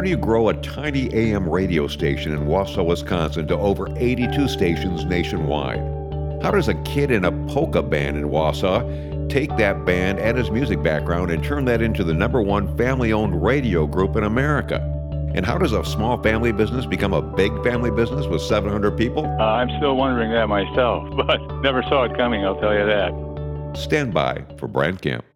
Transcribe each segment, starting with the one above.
How do you grow a tiny AM radio station in Wausau, Wisconsin to over 82 stations nationwide? How does a kid in a polka band in Wausau take that band and his music background and turn that into the number one family owned radio group in America? And how does a small family business become a big family business with 700 people? Uh, I'm still wondering that myself, but never saw it coming, I'll tell you that. Stand by for Brand Camp.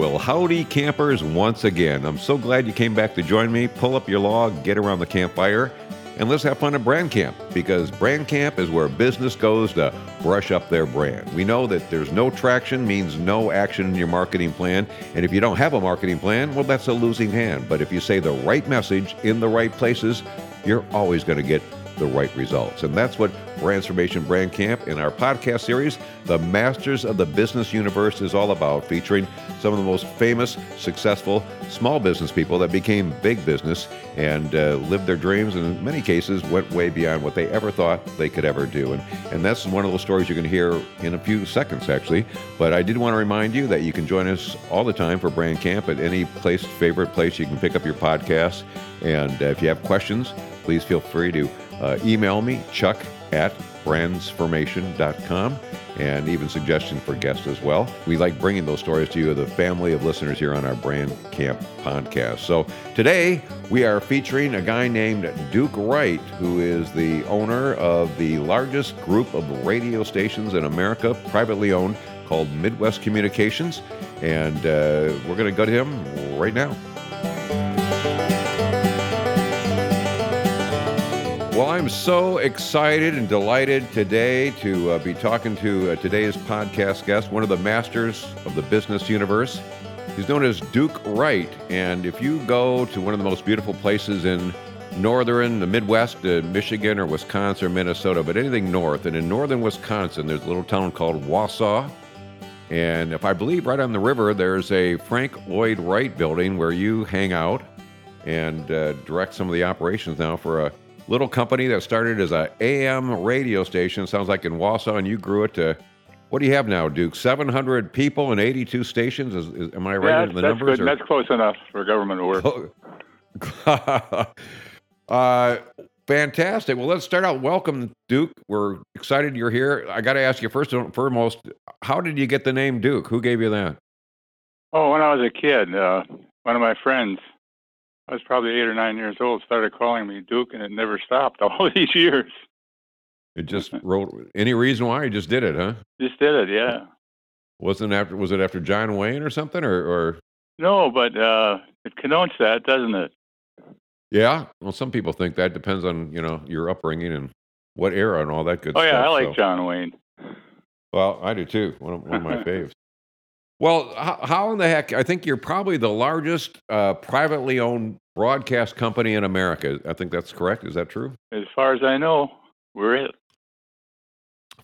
Well, howdy, campers, once again. I'm so glad you came back to join me. Pull up your log, get around the campfire, and let's have fun at Brand Camp because Brand Camp is where business goes to brush up their brand. We know that there's no traction means no action in your marketing plan, and if you don't have a marketing plan, well, that's a losing hand. But if you say the right message in the right places, you're always going to get the right results. And that's what Transformation Brand Camp in our podcast series, The Masters of the Business Universe, is all about, featuring some of the most famous, successful small business people that became big business and uh, lived their dreams and in many cases went way beyond what they ever thought they could ever do. And, and that's one of those stories you're going to hear in a few seconds, actually. But I did want to remind you that you can join us all the time for Brand Camp at any place, favorite place you can pick up your podcast. And uh, if you have questions, please feel free to uh, email me, chuck at brandsformation.com, and even suggestions for guests as well. We like bringing those stories to you, the family of listeners here on our Brand Camp podcast. So today we are featuring a guy named Duke Wright, who is the owner of the largest group of radio stations in America, privately owned, called Midwest Communications. And uh, we're going to go to him right now. Well, I'm so excited and delighted today to uh, be talking to uh, today's podcast guest, one of the masters of the business universe. He's known as Duke Wright. And if you go to one of the most beautiful places in northern, the Midwest, uh, Michigan or Wisconsin or Minnesota, but anything north, and in northern Wisconsin, there's a little town called Wausau. And if I believe right on the river, there's a Frank Lloyd Wright building where you hang out and uh, direct some of the operations now for a little company that started as a AM radio station. Sounds like in Wausau, and you grew it to what do you have now, Duke? Seven hundred people and eighty-two stations. Is, is, am I right yeah, in the that's numbers? Good. That's close enough for government work. uh, fantastic. Well, let's start out. Welcome, Duke. We're excited you're here. I got to ask you first and foremost, how did you get the name Duke? Who gave you that? Oh, when I was a kid, uh, one of my friends I was probably eight or nine years old, started calling me Duke, and it never stopped all these years. It just wrote. Any reason why you just did it, huh? Just did it, yeah. Wasn't after? Was it after John Wayne or something, or? or... No, but uh, it connotes that, doesn't it? Yeah. Well, some people think that depends on you know your upbringing and what era and all that good stuff. oh, stuff. yeah, I like so. John Wayne. Well, I do too. One of, one of my faves. Well, how, in the heck? I think you're probably the largest uh, privately owned broadcast company in America. I think that's correct. Is that true? As far as I know, we're it.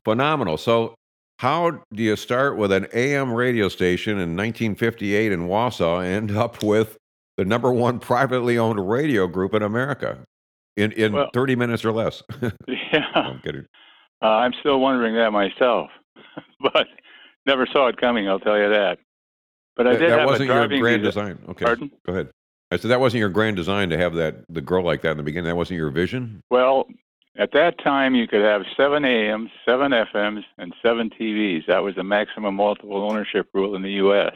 Phenomenal. So, how do you start with an AM radio station in 1958 in Wausau and end up with the number one privately owned radio group in America in in well, 30 minutes or less? yeah, I'm kidding. Uh, I'm still wondering that myself, but never saw it coming. I'll tell you that. But I that, did that have wasn't a your grand visa. design. Okay, Pardon? go ahead. I said that wasn't your grand design to have that the girl like that in the beginning. That wasn't your vision. Well, at that time, you could have seven AMs, seven FMs, and seven TVs. That was the maximum multiple ownership rule in the U.S.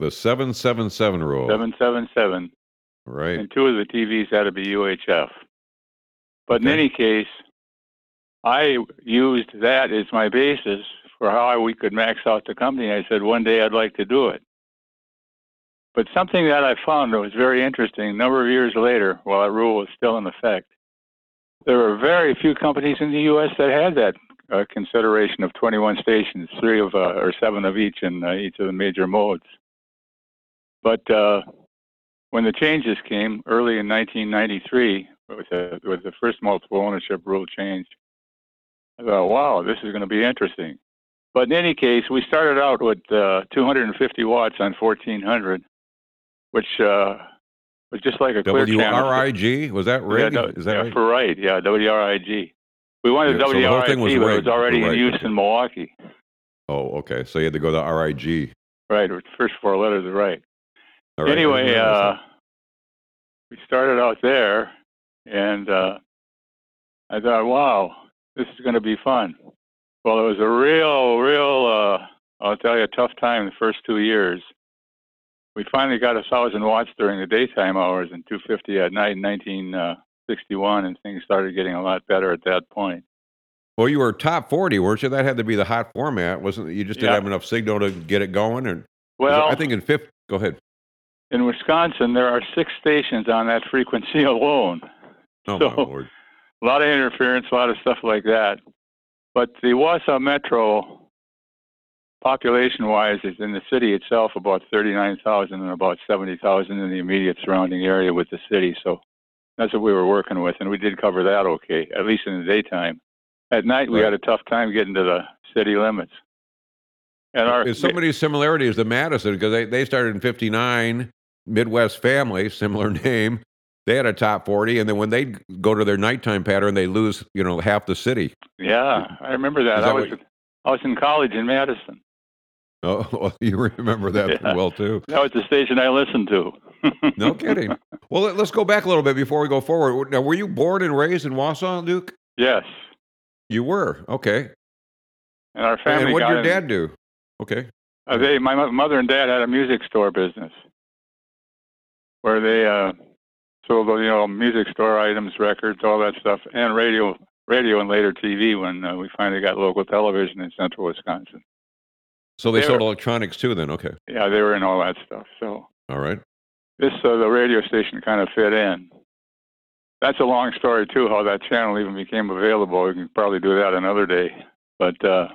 The seven seven seven rule. Seven seven seven, Right. and two of the TVs had to be UHF. But in any case, I used that as my basis for how we could max out the company. I said one day I'd like to do it. But something that I found that was very interesting, a number of years later, while that rule was still in effect, there were very few companies in the U.S. that had that uh, consideration of 21 stations, three of uh, or seven of each in uh, each of the major modes. But uh, when the changes came early in 1993, with the, with the first multiple ownership rule changed, I thought, wow, this is going to be interesting. But in any case, we started out with uh, 250 watts on 1400, which uh, was just like a clear channel. WRIG was that Yeah, right? no, Is that yeah, right? for right, yeah, WRIG. We wanted Yeah, so the whole thing was but it was already right, in use in Milwaukee. Oh, okay. So you had to go to RIG. Right. First four letters are right. Right. Anyway, uh, we started out there, and uh, I thought, wow, this is going to be fun. Well, it was a real, real, uh, I'll tell you, a tough time the first two years. We finally got a thousand watts during the daytime hours and 250 at night in 1961, and things started getting a lot better at that point. Well, you were top 40, weren't you? That had to be the hot format, wasn't it? You just didn't Yeah. have enough signal to get it going. And Well, I think in fifth, go ahead. in Wisconsin, there are six stations on that frequency alone. Oh, So- my Lord. a lot of interference, a lot of stuff like that. But the Wausau Metro, population wise, is in the city itself about 39,000 and about 70,000 in the immediate surrounding area with the city. So that's what we were working with, and we did cover that okay, at least in the daytime. At night, we Right. had a tough time getting to the city limits. And our There's so many similarities to Madison because they, they started in 59, Midwest Family, similar name. They had a top 40, and then when they go to their nighttime pattern, they lose, you know, half the city. yeah, I remember that. Is I that was what I was in college in Madison. Oh, well, you remember that Yeah. well, too. That was the station I listened to. No kidding. Well, let- let's go back a little bit before we go forward. Now, were you born and raised in Wausau, Duke? yes, You were. Okay. and our family. and what did your in- dad do? Okay. Uh, they, my mother and dad had a music store business where they uh, sold, you know, music store items, records, all that stuff, and radio, radio, and later TV. When uh, we finally got local television in Central Wisconsin, So they They sold were- electronics too, then? Okay. yeah, they were in all that stuff. So All right. this, uh, the radio station, kind of fit in. That's a long story too. How that channel even became available. We can probably do that another day. But uh,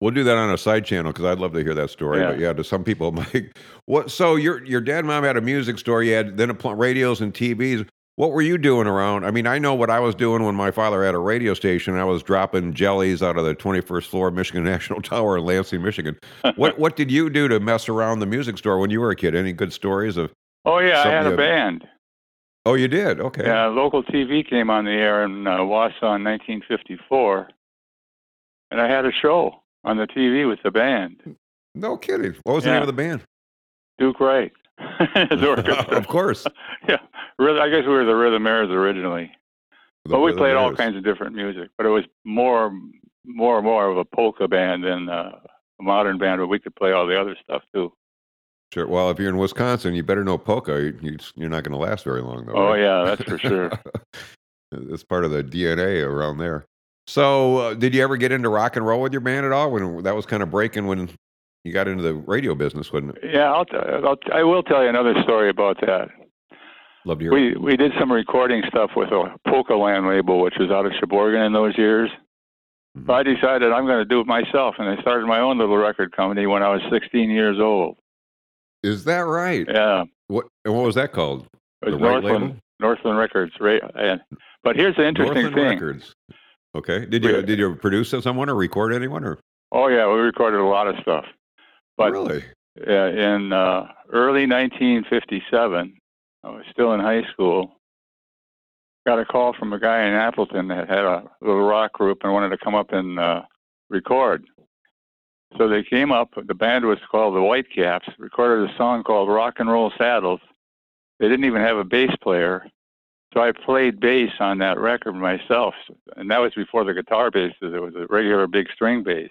We'll do that on a side channel because I'd love to hear that story. Yeah. But yeah, to some people, might. What? So your your dad and mom had a music store. You had then a pl- radios and TVs. What were you doing around? I mean, I know what I was doing when my father had a radio station. I was dropping jellies out of the 21st floor of Michigan National Tower in Lansing, Michigan. What what did you do to mess around the music store when you were a kid? Any good stories of? oh yeah, I had a you- band. Oh, you did. Okay. Yeah, local TV came on the air in uh, Wausau in 1954, and I had a show on the TV with the band, No kidding. What was the name of the band? Duke Wright. the of course. yeah, really, I guess we were the Rhythmaires originally, The but we Rhythm played all kinds of different music. But it was more, more and more of a polka band than uh, a modern band, but we could play all the other stuff too. Sure. Well, if you're in Wisconsin, you better know polka. You, you're not going to last very long, though. Oh right? yeah, that's for sure. it's part of the DNA around there. So, uh, did you ever get into rock and roll with your band at all? When that was kind of breaking when you got into the radio business, wouldn't it? yeah, I'll, t- I'll I will tell you another story about that. Love to hear. it. We we did some recording stuff with a Polka Land label, which was out of Sheboygan in those years. Mhm. So I decided I'm going to do it myself, and I started my own little record company when I was 16 years old. Is that right? Yeah, What and what was that called? it was The White Northland? Northland Records. Right, and but here's the interesting Northland thing. Records. Okay. Did you did you produce someone or record anyone or Oh yeah, we recorded a lot of stuff. But really? uh, in uh, early 1957, I was still in high school. Got a call from a guy in Appleton that had a little rock group and wanted to come up and uh, record. So they came up. The band was called the Whitecaps. Recorded a song called "Rock and Roll Saddles." They didn't even have a bass player, so I played bass on that record myself. And that was before the guitar bass. There was a regular big string bass.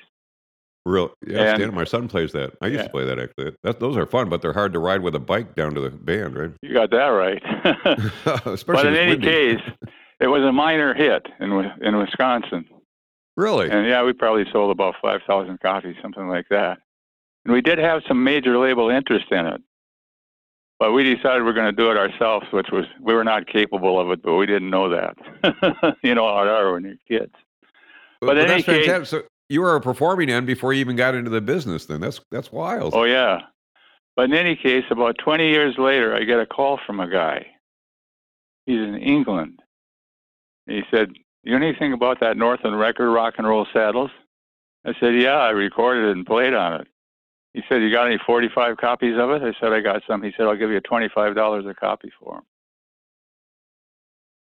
Real? Yeah. And- Stan, my son plays that. I used Yeah. to play that actually. That, those are fun, but they're hard to ride with a bike down to the band, right? You got that right. Especially but in any windy. case, it was a minor hit in in Wisconsin, really? and yeah, we probably sold about five thousand copies, something like that. And we did have some major label interest in it, but we decided we're going to do it ourselves, which was we were not capable of it, but we didn't know that. you know how it are when you're kids. but in any case-. So you were a performing end before you even got into the business. Then that's that's wild. Oh yeah. But in any case, about 20 years later, I get a call from a guy. He's in England. He said, "You know anything about that Northland record, Rock and Roll Saddles?" I said, "Yeah, I recorded it and played on it." He said, "You got any 45 copies of it?" I said, "I got some." He said, "I'll give you $25 a copy for them."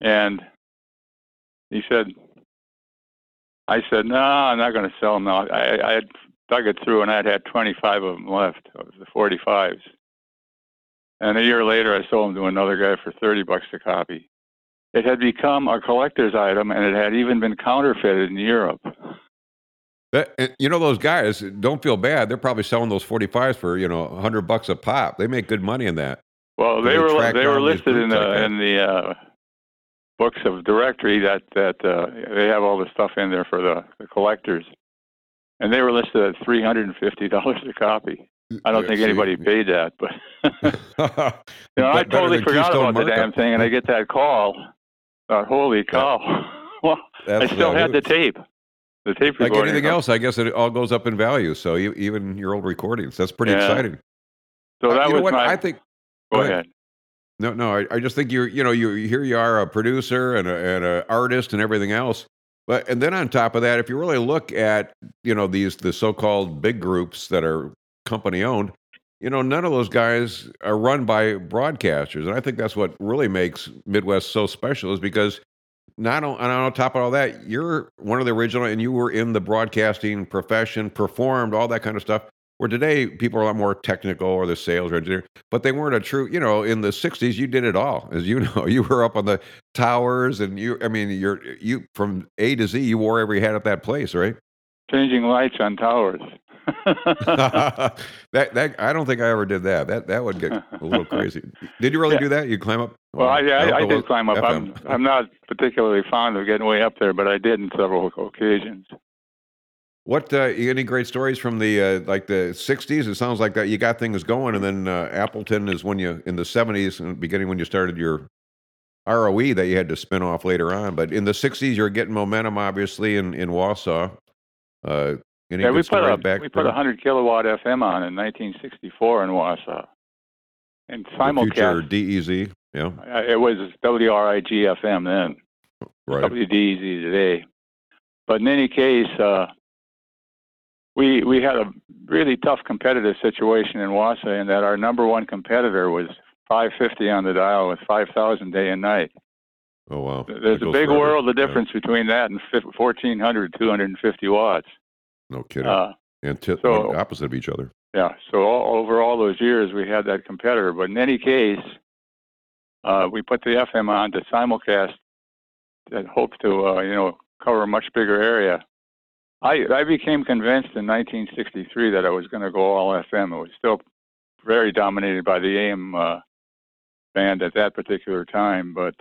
And he said, I said, no, I'm not going to sell them now. I, I had dug it through, and I'd had 25 of them left of the 45s. And a year later, I sold them to another guy for 30 bucks a copy. It had become a collector's item, and it had even been counterfeited in Europe. That, you know those guys don't feel bad. They're probably selling those 45s for you know 100 bucks a pop. They make good money in that. Well, they, they were they were listed in the like in the uh, books of directory that that uh, they have all the stuff in there for the, the collectors, and they were listed at 350 dollars a copy. I don't think anybody paid that, but you know, I totally forgot about the damn thing, and I get that call. Thought, holy cow! well, That's I still had the tape. The tape like anything else, I guess it all goes up in value. So you, even your old recordings, that's pretty yeah. exciting. So that uh, was what? my. I think. Go, go ahead. ahead. No, no. I, I just think you're, you know, you here you are a producer and a, and an artist and everything else. But and then on top of that, if you really look at, you know, these the so-called big groups that are company owned, you know, none of those guys are run by broadcasters. And I think that's what really makes Midwest so special is because not on, and on top of all that, you're one of the original and you were in the broadcasting profession, performed, all that kind of stuff. Where today people are a lot more technical or the sales or engineer, but they weren't a true, you know, in the 60s, you did it all. As you know, you were up on the towers and you, I mean, you're, you from A to Z, you wore every hat at that place, right? Changing lights on towers. that that I don't think I ever did that. That that would get a little crazy. Did you really yeah. do that? You climb up? Well, well I, I, I did climb up. I'm I'm not particularly fond of getting way up there, but I did in several occasions. What uh, any great stories from the uh, like the '60s? It sounds like that you got things going, and then uh, Appleton is when you in the '70s and beginning when you started your ROE that you had to spin off later on. But in the '60s, you're getting momentum, obviously, in in Wausau. Uh, any yeah, we put a back we put a 100 kilowatt FM on in 1964 in Wausau, and simulcast. DEZ, yeah. It was WRIG FM then. Right. WDEZ today. But in any case, uh, we we had a really tough competitive situation in Wausau in that our number one competitor was 550 on the dial with 5,000 day and night. Oh wow! There's a big forever. world of difference yeah. between that and 1400, 250 watts. No kidding. Uh, and t- so, opposite of each other. Yeah. So all, over all those years, we had that competitor. But in any case, uh, we put the FM on to simulcast that hoped to, uh, you know, cover a much bigger area. I, I became convinced in 1963 that I was going to go all FM. It was still very dominated by the AM uh, band at that particular time, but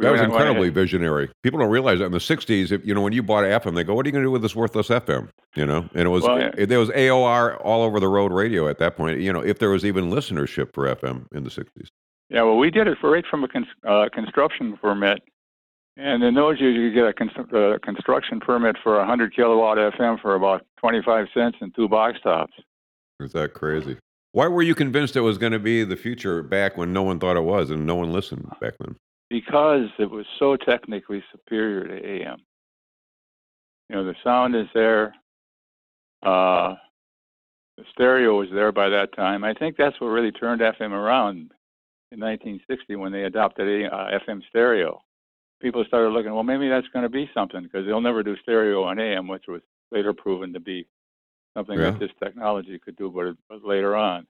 uh, that was incredibly visionary. People don't realize that in the '60s, if, you know, when you bought FM, they go, "What are you going to do with this worthless FM?" You know, and it was well, it, there was AOR all over the road radio at that point. You know, if there was even listenership for FM in the '60s. Yeah, well, we did it for right from a con- uh, construction permit, and in those years you could get a uh, construction permit for a 100 kilowatt FM for about 25 cents and two box tops. Is that crazy? Why were you convinced it was going to be the future back when no one thought it was and no one listened back then? Because it was so technically superior to AM. You know, the sound is there. Uh, the stereo was there by that time. I think that's what really turned FM around in 1960 when they adopted a, uh, FM stereo. People started looking, well, maybe that's going to be something because they'll never do stereo on AM, which was later proven to be something yeah. that this technology could do, but it was later on.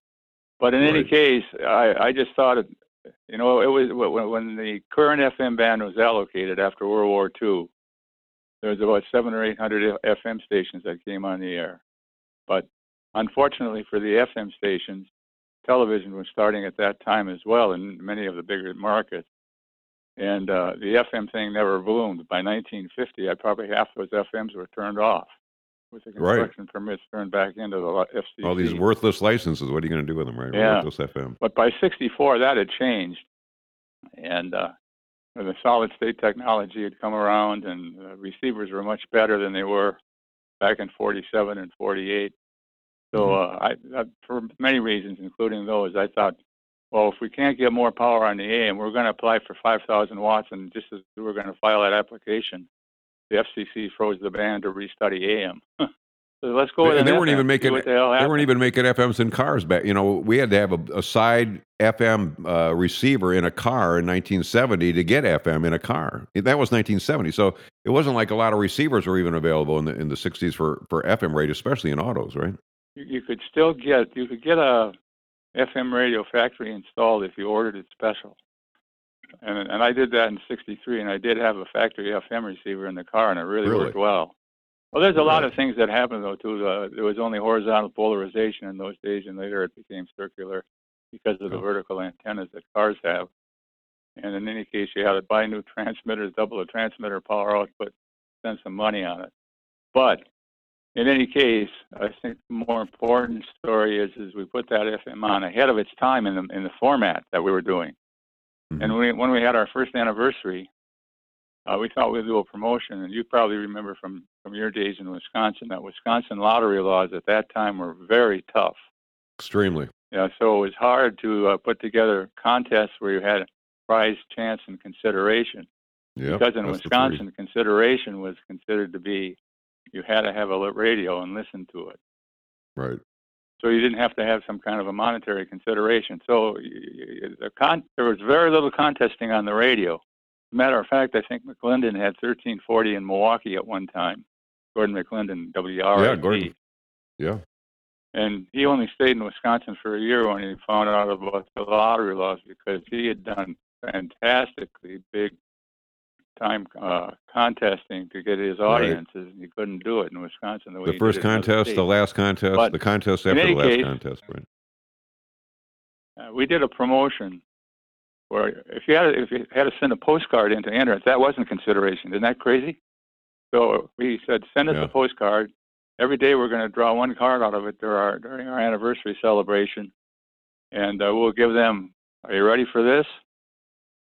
But in right. any case, I, I just thought it, you know, it was when the current FM band was allocated after World War II. There was about seven or eight hundred FM stations that came on the air, but unfortunately for the FM stations, television was starting at that time as well in many of the bigger markets, and uh, the FM thing never bloomed. By 1950, I probably half those FMs were turned off with the construction right. permits turned back into the FCC. All these worthless licenses. What are you going to do with them, right? Yeah. Worthless FM. But by 64, that had changed. And uh, the solid state technology had come around, and uh, receivers were much better than they were back in 47 and 48. So mm-hmm. uh, I, for many reasons, including those, I thought, well, if we can't get more power on the AM, we're going to apply for 5,000 watts, and just as we were going to file that application, the FCC froze the ban to restudy AM. So let's go. And they weren't even making the hell they weren't even making FMs in cars back. You know, we had to have a, a side FM uh, receiver in a car in 1970 to get FM in a car. That was 1970. So it wasn't like a lot of receivers were even available in the in the 60s for for FM radio, especially in autos, right? you, you could still get you could get a FM radio factory installed if you ordered it special. And and I did that in '63, and I did have a factory FM receiver in the car, and it really, Really? worked well. Well, there's a lot Right. of things that happened though too. Uh, there was only horizontal polarization in those days, and later it became circular because of the Oh. vertical antennas that cars have. And in any case, you had to buy new transmitters, double the transmitter power output, spend some money on it. But in any case, I think the more important story is is we put that FM on ahead of its time in the in the format that we were doing. Mhm. And we, when we had our first anniversary, uh, we thought we'd do a promotion. And you probably remember from from your days in Wisconsin that Wisconsin lottery laws at that time were very tough. Extremely. Yeah, so it was hard to uh, put together contests where you had a prize, chance, and consideration. Yeah. because in Wisconsin, consideration was considered to be you had to have a radio and listen to it. Right. So you didn't have to have some kind of a monetary consideration. So the con- there was very little contesting on the radio. Matter of fact, I think McLendon had 1340 in Milwaukee at one time. Gordon McLendon, WRIT. Yeah, Gordon. Yeah. And he only stayed in Wisconsin for a year when he found out about the lottery laws because he had done fantastically big time uh, contesting to get his Right. audiences. and He couldn't do it in Wisconsin the way The he first contest, the last contest, But the contest after the last case- contest, right? Uh, we did a promotion where if you had to, if you had to send a postcard in to enter it, that wasn't consideration. Isn't that crazy? So we said, send us Yeah. a postcard. Every day we're going to draw one card out of it during our, during our anniversary celebration, and uh, we'll give them. Are you ready for this?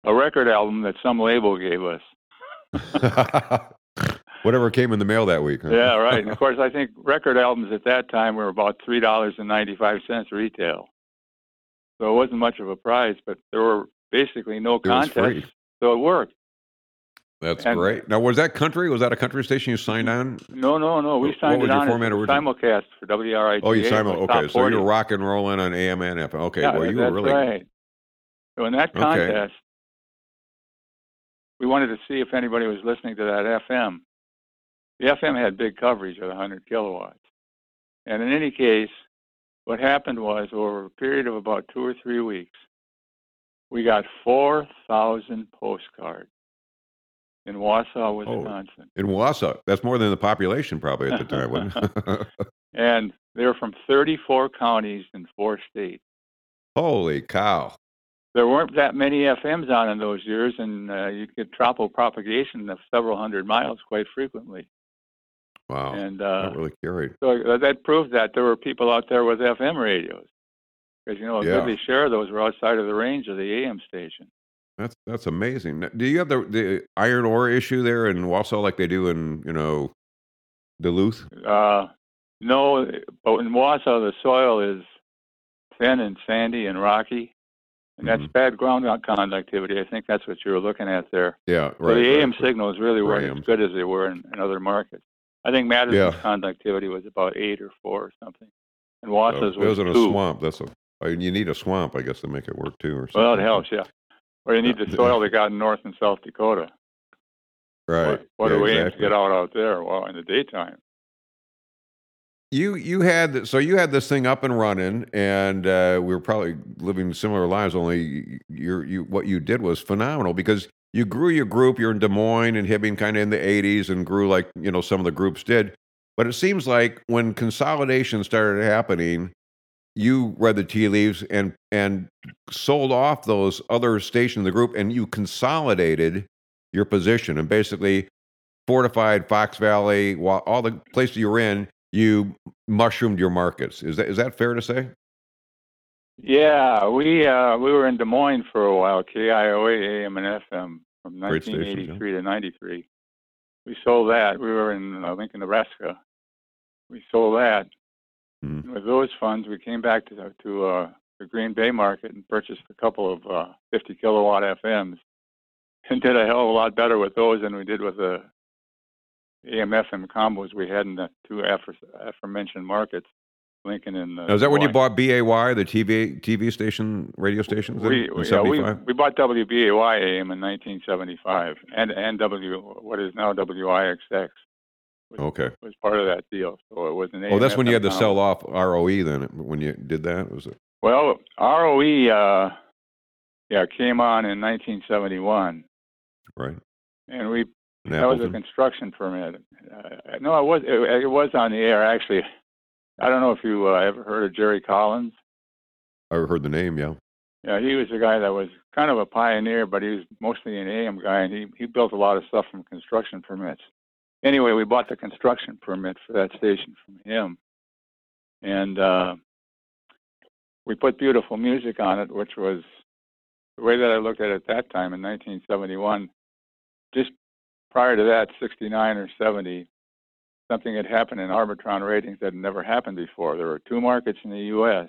A record album that some label gave us. Whatever came in the mail that week. huh? Yeah, right. And of course, I think record albums at that time were about three dollars and ninety-five cents retail. So it wasn't much of a prize, but there were basically no It was free. contests, so it worked. That's And- great. Now, was that country? Was that a country station you signed on? No, no, no. We What signed was it on format simulcast for WRIT. Oh, you was Okay, so 40. you were rock and rolling on AM and FM. Okay, yeah, well, you were really right. So in that Okay. We wanted to see if anybody was listening to that FM. The FM had big coverage of 100 kilowatts. And in any case, what happened was over a period of about two or three weeks, we got 4,000 postcards in Wausau, oh. Wisconsin. in Wausau. That's more than the population probably at the time. wasn't it? And they were from 34 counties in four states. Holy cow! There weren't that many FMs on in those years, and uh, you could tropo propagation of several hundred miles quite frequently. Wow, And uh, that really carried. so uh, that proved that there were people out there with FM radios, because you know a Yeah. goodly share of those were outside of the range of the AM station. That's that's amazing. Do you have the the iron ore issue there in Wausau like they do in you know Duluth? Uh, no, but in Wausau the soil is thin and sandy and rocky, and that's Mhm. bad ground conductivity. I think that's what you were looking at there. Yeah, right. So the AM right. signals really weren't AMs. as good as they were in, in other markets. I think Madison's Yeah. conductivity was about eight or four or something, and So Wausau's it was was in a swamp. That's a. I mean, you need a swamp, I guess, to make it work too, or something. Well, it helps, yeah. Or you need the soil they got in North and South Dakota. Right. What, what yeah, do we aim to get out out there? Well, in the daytime. You you had so you had this thing up and running, and uh, we were probably living similar lives. Only you you what you did was phenomenal because you grew your group. You're in Des Moines and Hibbing, kind of in the '80s, and grew like you know some of the groups did. But it seems like when consolidation started happening, you read the tea leaves and and sold off those other stations in the group, and you consolidated your position and basically fortified Fox Valley, wa- all the places you were in, you mushroomed your markets. Is that is that fair to say? Yeah, we uh, we were in Des Moines for a while, KIOA AM and FM from Great stations, yeah. 1983 to 93. We sold that. We were in uh, Lincoln, Nebraska. We sold that. Mhm. With those funds, we came back to the, to uh, the Green Bay market and purchased a couple of uh, 50 kilowatt FMs, and did a hell of a lot better with those than we did with the AM FM combos we had in the two aforementioned markets, Lincoln and. Uh, now, is that when you bought BAY, the TV TV station, radio stations? We, in, yeah, we, we bought WBAY AM in 1975, and and W what is now WIXX. Was, okay. Was part of that deal, so it was an. Oh, that's when you had to sell off ROE. Then when you did that, was it? Well, ROE, uh, yeah, came on in 1971. Right. And we that was a construction permit. Uh, no, it was it, it, was on the air actually. I don't know if you uh, ever heard of Jerry Collins. I heard the name, yeah. Yeah, he was a guy that was kind of a pioneer, but he was mostly an AM guy, and he he built a lot of stuff from construction permits. Anyway, we bought the construction permit for that station from him, and uh, we put beautiful music on it, which was the way that I looked at it at that time in 1971. Just prior to that, 69 or 70, something had happened in Arbitron ratings that had never happened before. There were two markets in the U.S.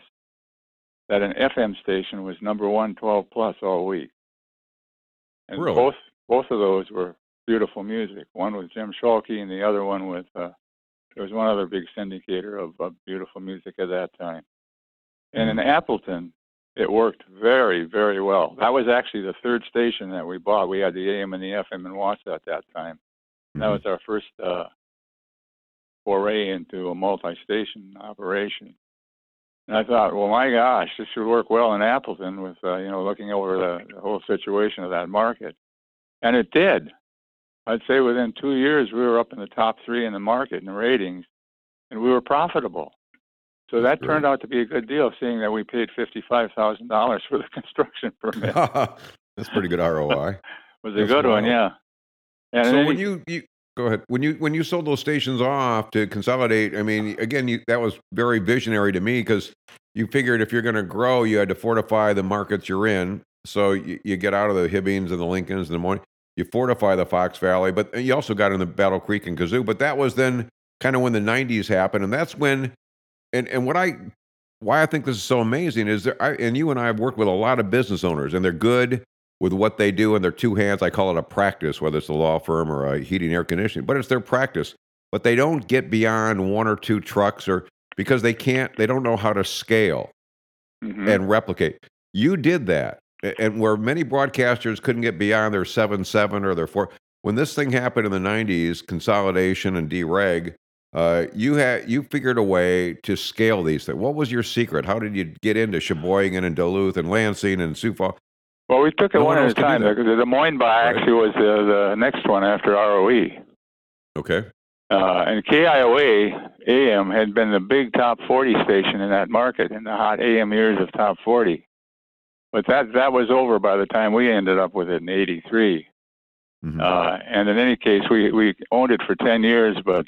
that an FM station was number one 12 plus all week. And really? both both of those were beautiful music. One was Jim Schulke, and the other one was uh, there was one other big syndicator of, of beautiful music at that time. And in mm-hmm. Appleton, it worked very, very well. That was actually the third station that we bought. We had the AM and the FM in Wausau at that time. Mm-hmm. That was our first uh, foray into a multi-station operation. And I thought, well, my gosh, this should work well in Appleton with, uh, you know, looking over the, the whole situation of that market. And it did. I'd say within two years, we were up in the top three in the market in the ratings, and we were profitable. So that Great. turned out to be a good deal, seeing that we paid fifty-five thousand dollars for the construction permit. That's pretty good ROI. was a That's good one, yeah. And so when you, you go ahead when you when you sold those stations off to consolidate, I mean, again, you, that was very visionary to me because you figured if you're going to grow, you had to fortify the markets you're in. So you, you get out of the Hibbings and the Lincolns and the morning. You fortify the Fox Valley, but you also got in the Battle Creek and Kazoo. But that was then kind of when the '90s happened, and that's when and and what I why I think this is so amazing is that I and you and I have worked with a lot of business owners, and they're good with what they do in their two hands. I call it a practice, whether it's a law firm or a heating air conditioning, but it's their practice. But they don't get beyond one or two trucks, or because they can't, they don't know how to scale mm-hmm. and replicate. You did that, and where many broadcasters couldn't get beyond their seven seven or their four. When this thing happened in the '90s, consolidation and dereg, uh, you had you figured a way to scale these things. What was your secret? How did you get into Sheboygan and Duluth and Lansing and Sioux Falls? Well, we took it no one, one at a time. The, the Des Moines buy right. actually was the, the next one after ROE. Okay. Uh, and KIOA AM had been the big top 40 station in that market in the hot AM years of top 40. But that that was over by the time we ended up with it in '83. Mm-hmm. Uh, and in any case, we we owned it for 10 years, but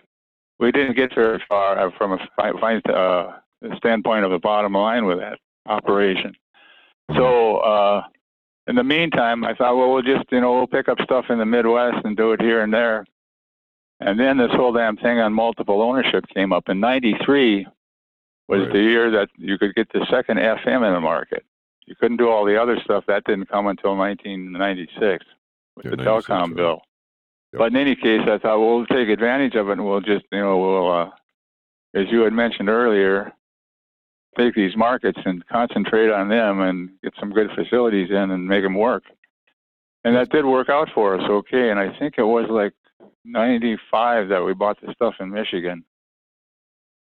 we didn't get very far uh, from a uh, standpoint of the bottom line with that operation. So uh, in the meantime, I thought, well, we'll just you know we'll pick up stuff in the Midwest and do it here and there. And then this whole damn thing on multiple ownership came up. In '93 was right. the year that you could get the second FM in the market. You couldn't do all the other stuff. That didn't come until 1996 with yeah, the telecom right. bill. But in any case, I thought well, take advantage of it, and we'll just, you know, we'll, uh, as you had mentioned earlier, take these markets and concentrate on them and get some good facilities in and make them work. And that did work out for us, okay. And I think it was like '95 that we bought the stuff in Michigan.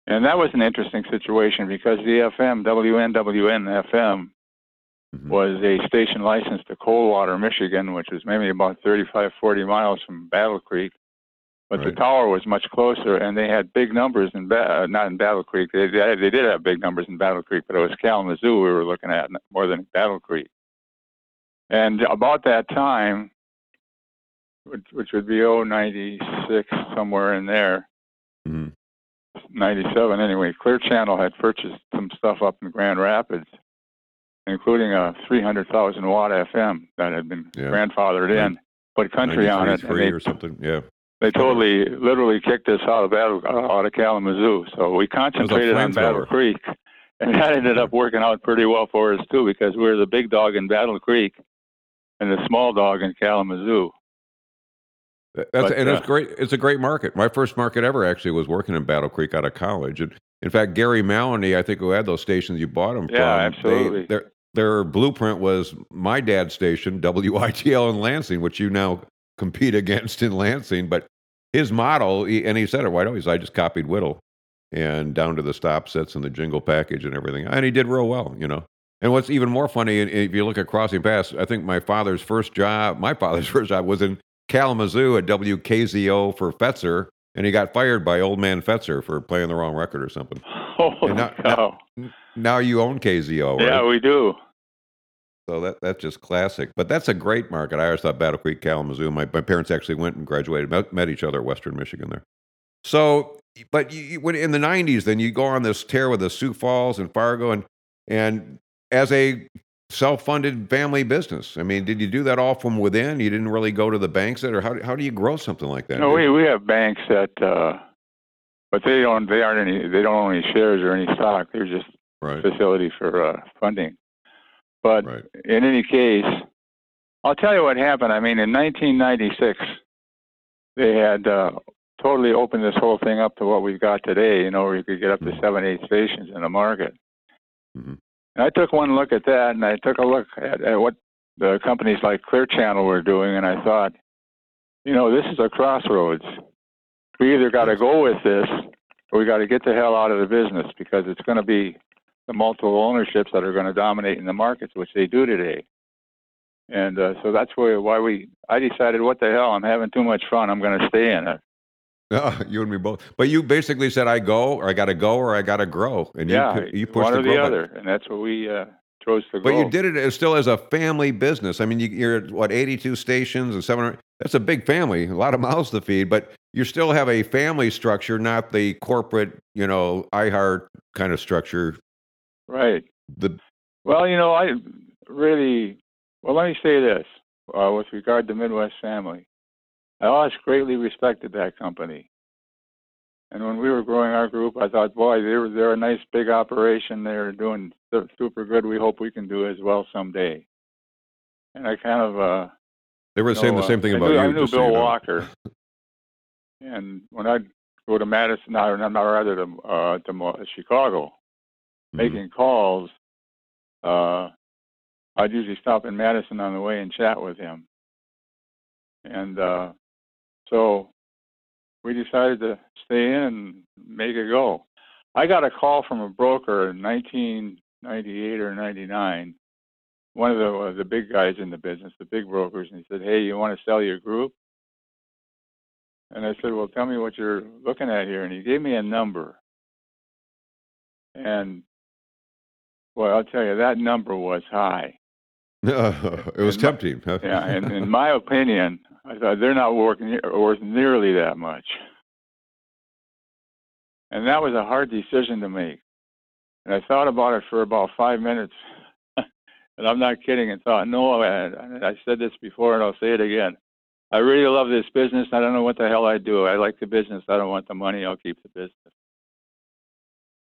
And that was an interesting situation because the FM, WNWN FM, mm-hmm. was a station license to Coldwater, Michigan, which was maybe about 35, 40 miles from Battle Creek. But right. the tower was much closer, and they had big numbers in ba- uh, not in Battle Creek. They, they, they did have big numbers in Battle Creek, but it was Kalamazoo we were looking at more than Battle Creek. And about that time, which, which would be 096 somewhere in there, mm-hmm. 97 anyway. Clear Channel had purchased some stuff up in Grand Rapids, including a 300,000 watt FM that had been yeah. grandfathered in, put country on it. Free they, or something, yeah. They totally, literally kicked us out of Battle, out of Kalamazoo. So we concentrated on Battle Creek, and that ended up working out pretty well for us too, because we were the big dog in Battle Creek and the small dog in Kalamazoo. That's But and it's uh, great. It's a great market. My first market ever actually was working in Battle Creek out of college, and in fact, Gary Maloney, I think, who had those stations you bought them Yeah, from, they absolutely. their their blueprint was my dad's station, WITL in Lansing, which you now compete against in Lansing. But his model, he, and he said it right away, I just copied Whittle, and down to the stop sets and the jingle package and everything, and he did real well, you know. And what's even more funny, if you look at Crossing Pass, I think my father's first job, my father's first job was in Kalamazoo at WKZO for Fetzer, and he got fired by old man Fetzer for playing the wrong record or something. Oh, holy now- now- cow! N- Now you own KZO, right? Yeah, we do. So that that's just classic. But that's a great market. I always thought Battle Creek, Kalamazoo. My, my parents actually went and graduated, met, met each other at Western Michigan there. So, but you, you, when in the '90s, then you go on this tear with the Sioux Falls and Fargo, and and as a self-funded family business. I mean, did you do that all from within? You didn't really go to the banks, that, or how do- how do you grow something like that? No, we we have banks that, uh, but they don't. They aren't any. They don't own any shares or any stock. They're just right, facility for uh, funding. But right. in any case, I'll tell you what happened. I mean, in 1996, they had uh, totally opened this whole thing up to what we've got today. You know, where you could get up to Mhm. seven, eight stations in the market. Mhm. And I took one look at that, and I took a look at, at what the companies like Clear Channel were doing, and I thought, you know, this is a crossroads. We either got to go with this, or we got to get the hell out of the business because it's going to be the multiple ownerships that are going to dominate in the markets, which they do today. And uh, so that's where why we. I decided, what the hell? I'm having too much fun. I'm going to stay in it. you and me both. But you basically said, "I go, or I got to go, or I got to grow," and yeah, you you pushed one the or the button. other, and that's what we uh, chose to But you did it as still as a family business. I mean, you, you're at what 82 stations and 700. That's a big family, a lot of mouths to feed. But you still have a family structure, not the corporate, you know, iHeart kind of structure. right. The Well, you know, I really. Well, let me say this uh, with regard to Midwest Family. I always greatly respected that company. And when we were growing our group, I thought, boy, they're they're a nice big operation. They're doing super good. We hope we can do as well someday. And I kind of uh, they were saying know, the same uh, thing I about knew, you. I knew Bill you know. Walker. and when I'd go to Madison, or not rather to uh, to Chicago, Mhm. making calls, uh, I'd usually stop in Madison on the way and chat with him. And uh, so we decided to stay in and make it go. I got a call from a broker in 1998 or 99, one of the uh, the big guys in the business, the big brokers, and he said, "Hey, you want to sell your group?" And I said, "Well, tell me what you're looking at here." And he gave me a number. And well, I'll tell you, that number was high. it was my- tempting. huh? Yeah, and in my opinion, I thought they're not working worth nearly that much. And that was a hard decision to make. And I thought about it for about five minutes, and I'm not kidding. And thought, no, I, I said this before, and I'll say it again. I really love this business. I don't know what the hell I do. I like the business. I don't want the money. I'll keep the business.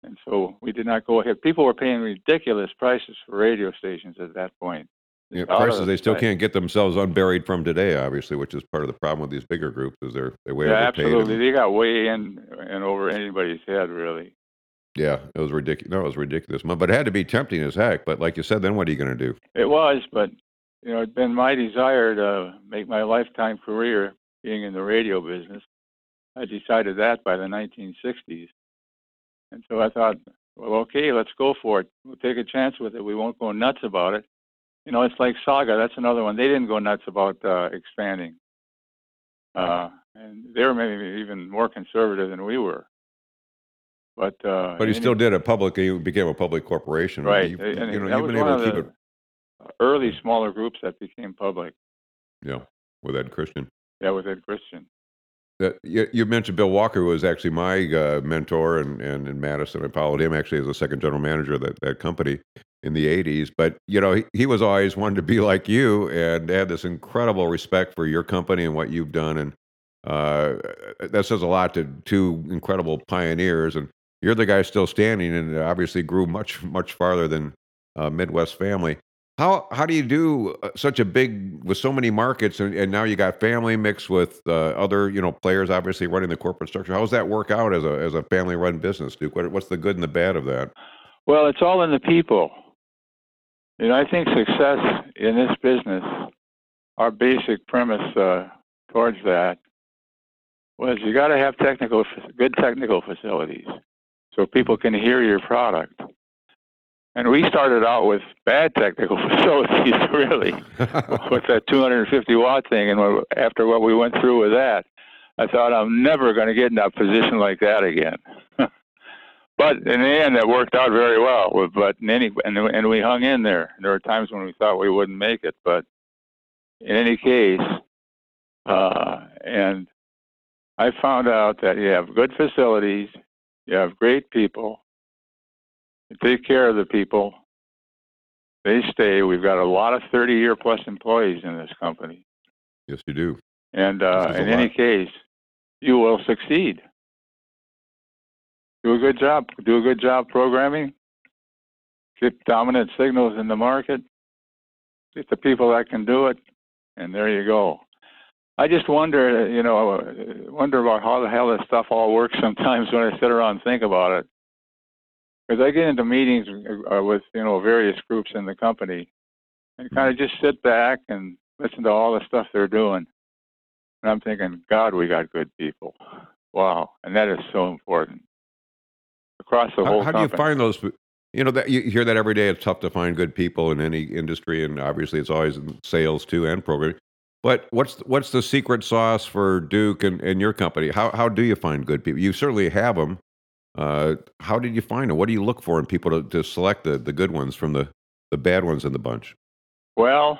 And so we did not go ahead. People were paying ridiculous prices for radio stations at that point. Yeah, Just out of prices the they still can't get themselves unburied from today, obviously, which is part of the problem with these bigger groups is they're they way Yeah, overpaid. absolutely. and- They got way in and over anybody's head, really. yeah, it was ridiculous. No, it was ridiculous. But it had to be tempting as heck. But like you said, then what are you going to do? It was, but you know, it's been my desire to make my lifetime career being in the radio business. I decided that by the 1960s, and so I thought, well, okay, let's go for it. We'll take a chance with it. We won't go nuts about it. You know, it's like Saga. That's another one. They didn't go nuts about uh, expanding, uh, and they were maybe even more conservative than we were. But uh, But he still did a public. He became a public corporation. Right, You, and you know, that you've was been one able of to keep the it. early smaller groups that became public. Yeah, with Ed Christian. Yeah, with Ed Christian. That you, you mentioned Bill Walker who was actually my uh, mentor and, and in Madison. I followed him actually as a second general manager of that, that company in the 80s. But, you know, he, he was always wanted to be like you and had this incredible respect for your company and what you've done. And uh, that says a lot to two incredible pioneers. And you're the guy still standing and obviously grew much, much farther than uh, Midwest family. How how do you do uh, such a big with so many markets and, and now you got family mixed with uh, other you know players obviously running the corporate structure. How does that work out as a as a family run business, Duke? What, what's the good and the bad of that? Well, it's all in the people. You know, I think success in this business, our basic premise uh, towards that was you got to have technical, good technical facilities, so people can hear your product. And we started out with bad technical facilities, really, with that 250 watt thing. And after what we went through with that, I thought I'm never going to get in a position like that again. but in the end, it worked out very well. But in any and, and we hung in there. There were times when we thought we wouldn't make it, but in any case, uh, and I found out that you have good facilities, you have great people, you take care of the people. They stay. We've got a lot of 30 year plus employees in this company. Yes, you do. And uh, in any case, you will succeed. Do a good job. Do a good job programming. Get dominant signals in the market. Get the people that can do it, and there you go. I just wonder, you know, wonder about how the hell this stuff all works sometimes when I sit around and think about it because I get into meetings uh, with you know various groups in the company, and kind of just sit back and listen to all the stuff they're doing, and I'm thinking, God, we got good people. Wow, and that is so important across the whole. How, how do you find those? You know that you hear that every day. It's tough to find good people in any industry, and obviously it's always in sales too and programming. But what's what's the secret sauce for Duke and, and your company? How how do you find good people? You certainly have them. Uh, how did you find them? What do you look for in people to, to select the, the good ones from the, the bad ones in the bunch? Well,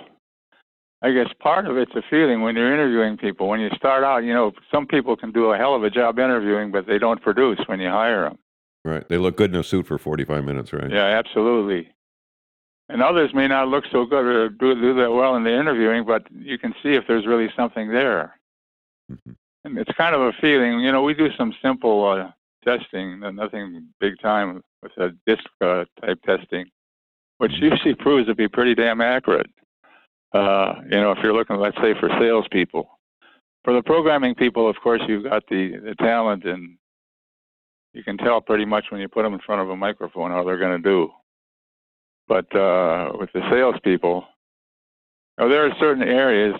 I guess part of it's a feeling when you're interviewing people. When you start out, you know, some people can do a hell of a job interviewing, but they don't produce when you hire them. Right. They look good in a suit for 45 minutes, right? Yeah, absolutely. And others may not look so good or do, do that well in the interviewing, but you can see if there's really something there. Mm-hmm. And it's kind of a feeling. You know, we do some simple uh, testing, nothing big time with a DISC uh, type testing, which mm-hmm. usually proves to be pretty damn accurate. Uh, you know, if you're looking, let's say, for salespeople. For the programming people, of course, you've got the, the talent, and you can tell pretty much when you put them in front of a microphone how they're going to do. But uh, with the salespeople, oh, there are certain areas.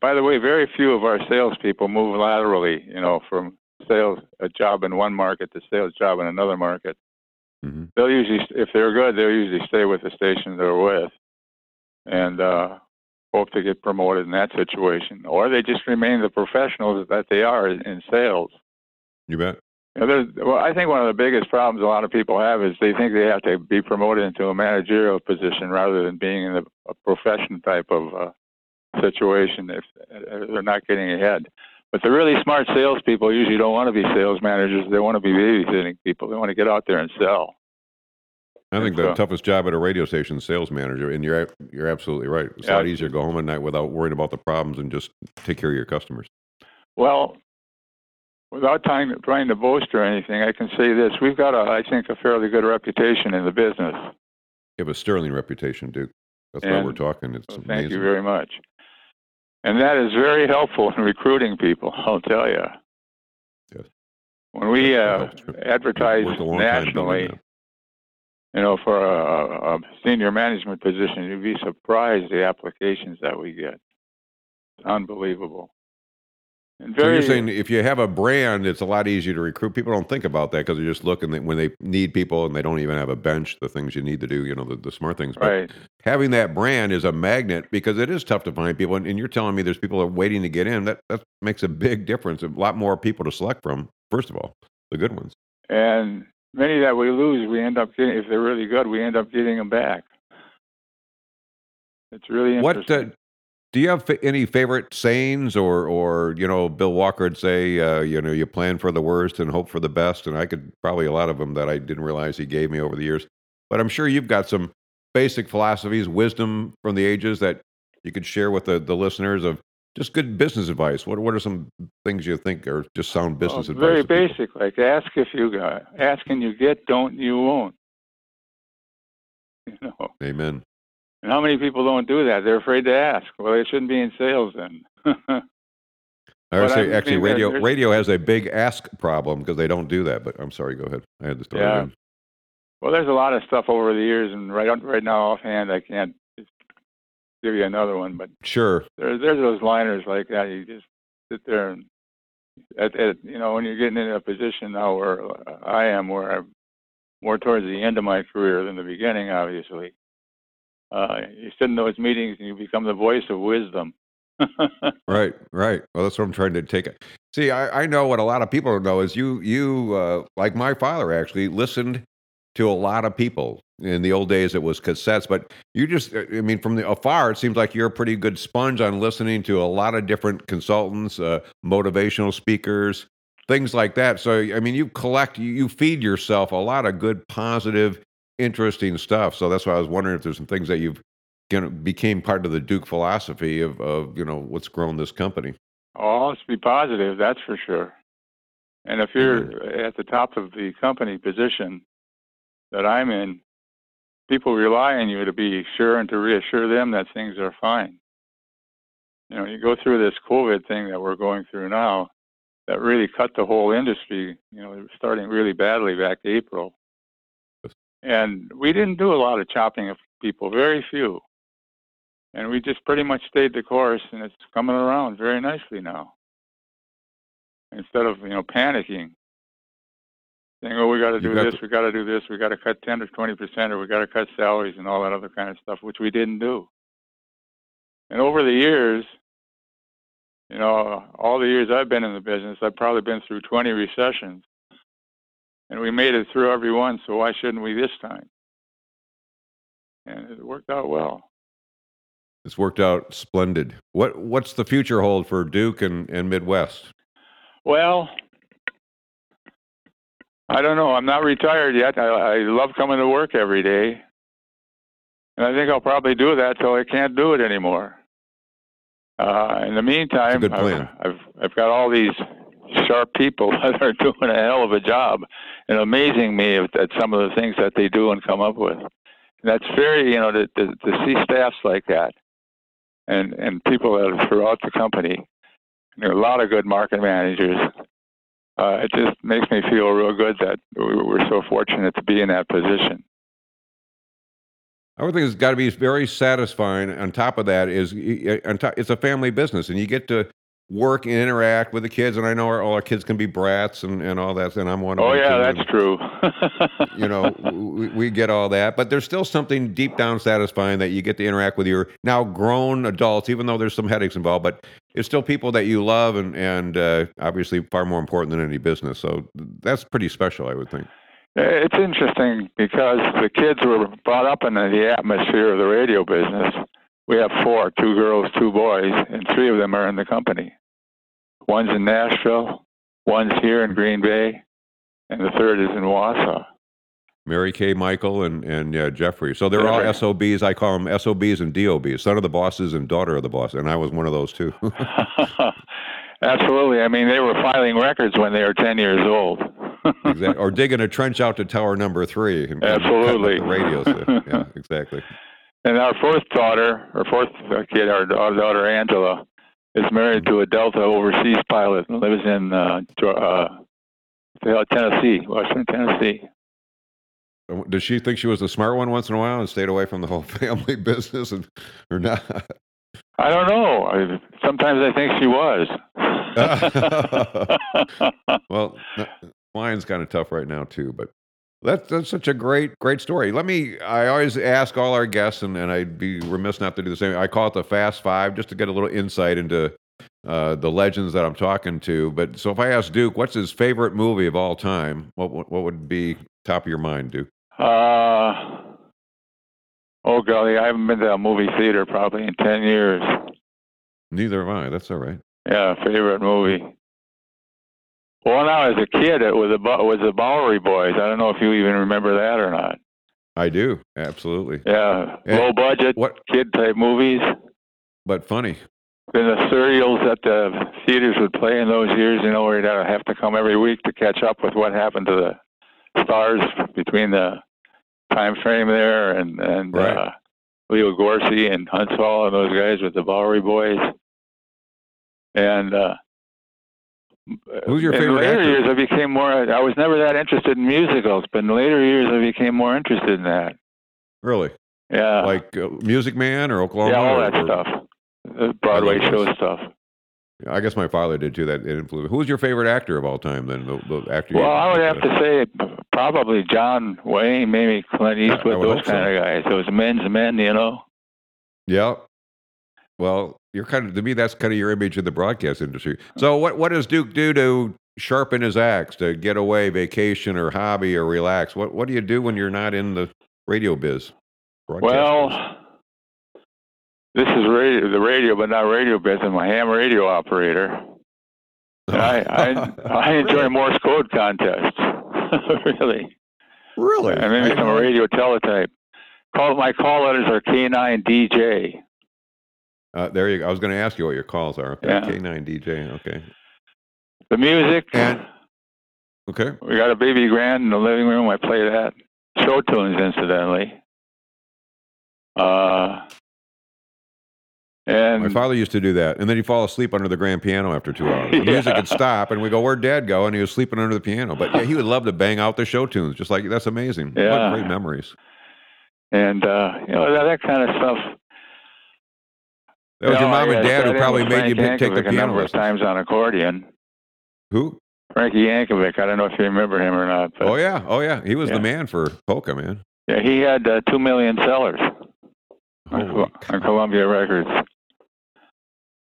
By the way, very few of our salespeople move laterally. You know, from sales a job in one market to sales job in another market. Mm-hmm. They'll usually, if they're good, they'll usually stay with the station they're with, and uh, hope to get promoted in that situation, or they just remain the professionals that they are in sales. You bet. You know, well, I think one of the biggest problems a lot of people have is they think they have to be promoted into a managerial position rather than being in a, a profession type of uh, situation if they're not getting ahead. But the really smart salespeople usually don't want to be sales managers. They want to be babysitting people. They want to get out there and sell. I think the toughest job at a radio station is sales manager, and you're you're absolutely right. It's yeah. a lot easier to go home at night without worrying about the problems and just take care of your customers. Well, without trying to, trying to boast or anything, I can say this: we've got a, I think, a fairly good reputation in the business. You have a sterling reputation, Duke. That's and, why we're talking. It's well, thank you very much. And that is very helpful in recruiting people, I'll tell you. Yes. When we uh, advertise nationally, you know, for a, a, senior management position, you'd be surprised the applications that we get. It's unbelievable. And so you're saying if you have a brand, it's a lot easier to recruit. People don't think about that because they're just looking at when they need people and they don't even have a bench, the things you need to do, you know, the, the smart things. But right. having that brand is a magnet because it is tough to find people. And, and you're telling me there's people are waiting to get in. That, that makes a big difference. A lot more people to select from, first of all, the good ones. And many that we lose, we end up getting, if they're really good, we end up getting them back. It's really interesting. What, uh, do you have any favorite sayings, or, or you know, Bill Walker would say, uh, you know, you plan for the worst and hope for the best, and I could probably a lot of them that I didn't realize he gave me over the years. But I'm sure you've got some basic philosophies, wisdom from the ages that you could share with the, the listeners of just good business advice. What what are some things you think are just sound business well, advice? Very basic, like ask if you got, ask and you get, don't you won't. You know. Amen. And how many people don't do that? They're afraid to ask. Well, they shouldn't be in sales then. I would say actually radio radio has a big ask problem because they don't do that. But I'm sorry, go ahead. I had to throw Yeah. it in. well, there's a lot of stuff over the years, and right right now offhand, I can't give you another one. But Sure. there's there's those liners like that. You just sit there and at, at you know when you're getting in a position now where uh, I am, where I'm more towards the end of my career than the beginning, obviously. Uh, you sit in those meetings and you become the voice of wisdom. Right, right. Well, that's what I'm trying to take it. See, I, I know what a lot of people know is you you uh, like my father actually listened to a lot of people. In the old days, it was cassettes, but you just uh, I mean, from the afar, it seems like you're a pretty good sponge on listening to a lot of different consultants, uh, motivational speakers, things like that. So, I mean, you collect, you feed yourself a lot of good, positive, interesting stuff. So that's why I was wondering if there's some things that you've you know, became part of the Duke philosophy of, of you know what's grown this company. Oh, let's be positive, that's for sure. And if you're at the top of the company position that I'm in, people rely on you to be sure and to reassure them that things are fine. You know, you go through this COVID thing that we're going through now, that really cut the whole industry, you know, starting really badly back April. And we didn't do a lot of chopping of people, very few. And we just pretty much stayed the course, and it's coming around very nicely now. Instead of you know panicking, saying, "Oh, we got to do this, to- we got to do this, we got to cut ten or twenty percent, or we got to cut salaries and all that other kind of stuff," which we didn't do. And over the years, you know, all the years I've been in the business, I've probably been through 20 recessions, and we made it through every one. So why shouldn't we this time? And it worked out well. It's worked out splendid. What what's the future hold for Duke and, and Midwest? Well, I don't know. I'm not retired yet. I, I love coming to work every day, and I think I'll probably do that till I can't do it anymore. Uh, in the meantime, good I've. I've I've got all these sharp people that are doing a hell of a job and amazing me at, some of the things that they do and come up with. And that's very, you know, to, to, to see staffs like that and and people that are throughout the company. There are a lot of good market managers. Uh, it just makes me feel real good that we- we're so fortunate to be in that position. I would think it's got to be very satisfying. On top of that, is it's a family business, and you get to work and interact with the kids. And I know our, all our kids can be brats and, and all that, and I'm one of Oh yeah, that's and, true. You know, we, we get all that, but there's still something deep down satisfying that you get to interact with your now grown adults, even though there's some headaches involved. But it's still people that you love, and and uh, obviously far more important than any business. So that's pretty special, I would think. It's interesting because the kids were brought up in the atmosphere of the radio business. We have four, two girls, two boys, and three of them are in the company. One's in Nashville, one's here in Green Bay, and the third is in Wausau. Mary Kay, Michael, and and uh, Jeffrey. So they're all SOBs. I call them SOBs and DOBs, son of the bosses and daughter of the boss. And I was one of those too. Absolutely. I mean, they were filing records when they were 10 years old. exactly. Or digging a trench out to tower number three. And, and cutting up Absolutely. The radio. So, yeah, exactly. And our fourth daughter, our fourth kid, our daughter Angela, is married to a Delta overseas pilot and lives in uh, uh, Tennessee, Washington, Tennessee. Uh, Does she think she was the smart one once in a while and stayed away from the whole family business, and or not? I don't know. I, sometimes I think she was. well, flying's kind of tough right now too, but that's that's such a great great story. Let me. I always ask all our guests, and, and I'd be remiss not to do the same. I call it the Fast Five, just to get a little insight into uh, the legends that I'm talking to. But so if I ask Duke, what's his favorite movie of all time? What what, what would be top of your mind, Duke? uh, oh, golly, I haven't been to a movie theater probably in 10 years. Neither have I. That's all right. Yeah, favorite movie. Well, now as a kid, it was the was the Bowery Boys. I don't know if you even remember that or not. I do absolutely, Yeah, Yeah. low budget What? kid type movies. but funny. Then the serials that the theaters would play in those years, you know, where you'd have to come every week to catch up with what happened to the stars between the time frame there and and Right. uh, Leo Gorcey and Huntz Hall and those guys with the Bowery Boys. And uh, Who's your in favorite later actor? years, I became more. I was never that interested in musicals, but in later years, I became more interested in that. Really? Yeah, like uh, Music Man or Oklahoma? yeah, all that or- stuff, the Broadway show stuff. I guess my father did too. That it influenced. Who's your favorite actor of all time? Then the, the actor. Well, I would have to say probably John Wayne, maybe Clint Eastwood, those hope so. kind of guys. Those men's men, you know. Yeah. Well, you're kind of to me. That's kind of your image in the broadcast industry. So, what what does Duke do to sharpen his axe, to get away, vacation, or hobby, or relax? What what do you do when you're not in the radio biz? Well, this is radio, the radio, but not radio biz. I'm a ham radio operator. And I, I, I enjoy Really? Morse code contests. really. really. And maybe some radio teletype. Call my call letters are K9DJ. Uh, there you go. I was going to ask you what your calls are. Okay. Yeah. K9 DJ. Okay. The music. And- Okay. we got a baby grand in the living room. I play that. Show tunes, incidentally. Uh, and My father used to do that, and then he'd fall asleep under the grand piano after two hours. The music would stop, and we go, "Where'd Dad go?" And he was sleeping under the piano. But yeah, he would love to bang out the show tunes, just like that's amazing. Yeah. What great memories. and uh, you know that, that kind of stuff. That was You your mom and uh, dad who probably made you Frank take the Yankovic a piano number of lessons. times on accordion. Who? Frankie Yankovic. I don't know if you remember him or not, Oh yeah, oh yeah. He was Yeah. the man for polka, man. yeah, he had uh, two million sellers on, on Columbia Records.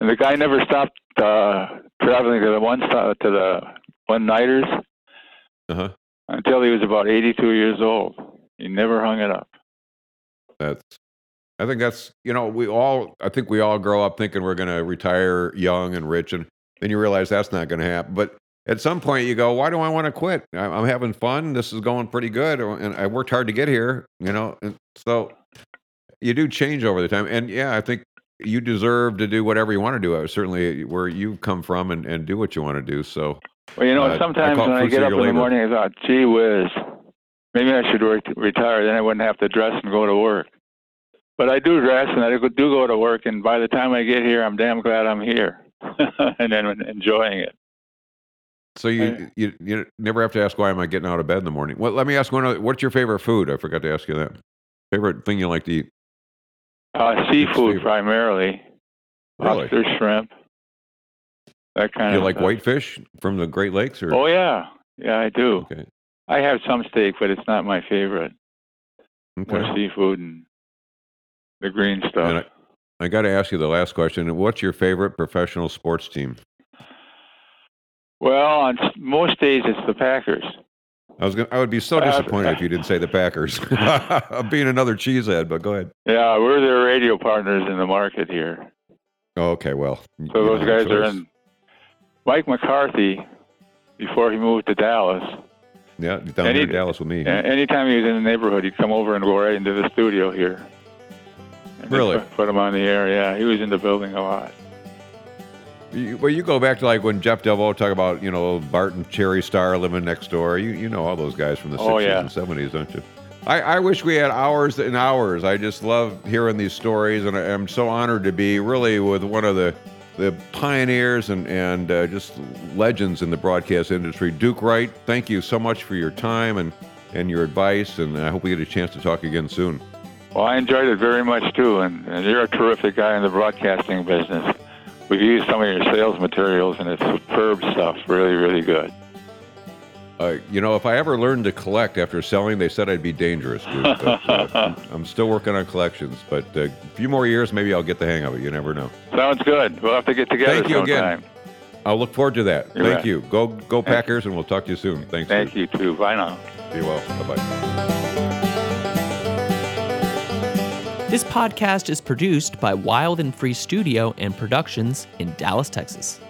And the guy never stopped uh, traveling to the one stop, to the one nighters Uh-huh. until he was about 82 years old. He never hung it up. That's. I think that's you know we all I think we all grow up thinking we're going to retire young and rich, and then you realize that's not going to happen. But at some point you go, why do I want to quit? I- I'm having fun. This is going pretty good, and I worked hard to get here. You know, and so you do change over the time, and yeah, I think you deserve to do whatever you want to do. Uh, Certainly, where you've come from, and, and do what you want to do. So Well, you know, Uh, sometimes it when I get up in the morning, I thought, gee whiz, maybe I should re- retire. Then I wouldn't have to dress and go to work. But I do dress and I do do go to work, and by the time I get here, I'm damn glad I'm here and then enjoying it. So you, you you never have to ask why am I getting out of bed in the morning. Well, let me ask one other. What's your favorite food? I forgot to ask you that. Favorite thing you like to eat? Uh, seafood primarily, Really? lobster, shrimp, that kind Do you of like stuff. whitefish from the Great Lakes? Or Oh yeah, yeah, I do. okay, I have some steak, but it's not my favorite. More okay. seafood and the green stuff. And I, I got to ask you the last question. What's your favorite professional sports team? well, on most days it's the Packers. I was gonna, I would be so Uh, disappointed if you didn't say the Packers. I'm being another cheesehead, but go ahead. Yeah, we're their radio partners in the market here. Oh, okay, well. So those guys are in. Mike McCarthy, before he moved to Dallas, Yeah, down and here in Dallas with me. anytime he was in the neighborhood, he'd come over and go right into the studio here. And Really? Put, put him on the air. Yeah, he was in the building a lot. You, well, you go back to like when Jeff Devo talk about you know Bart and Cherry Starr living next door. You you know all those guys from the Oh, 60s yeah. and 70s, don't you? I, I wish we had hours and hours. I just love hearing these stories, and I, I'm so honored to be really with one of the the pioneers and and uh, just legends in the broadcast industry. Duke Wright, thank you so much for your time and and your advice, and I hope we get a chance to talk again soon. Well, I enjoyed it very much too, and, and you're a terrific guy in the broadcasting business. We've used some of your sales materials, and it's superb stuff. Really, really good. Uh, you know, if I ever learned to collect after selling, they said I'd be dangerous. But, uh, I'm still working on collections, but uh, a few more years, maybe I'll get the hang of it. You never know. Sounds good. We'll have to get together Thank you again. I'll look forward to that. You Thank bet. you. Go go Packers, and we'll talk to you soon. Thanks. Thank you too. Bye now. Be well. Bye bye. This podcast is produced by Wild and Free Studio and Productions in Dallas, Texas.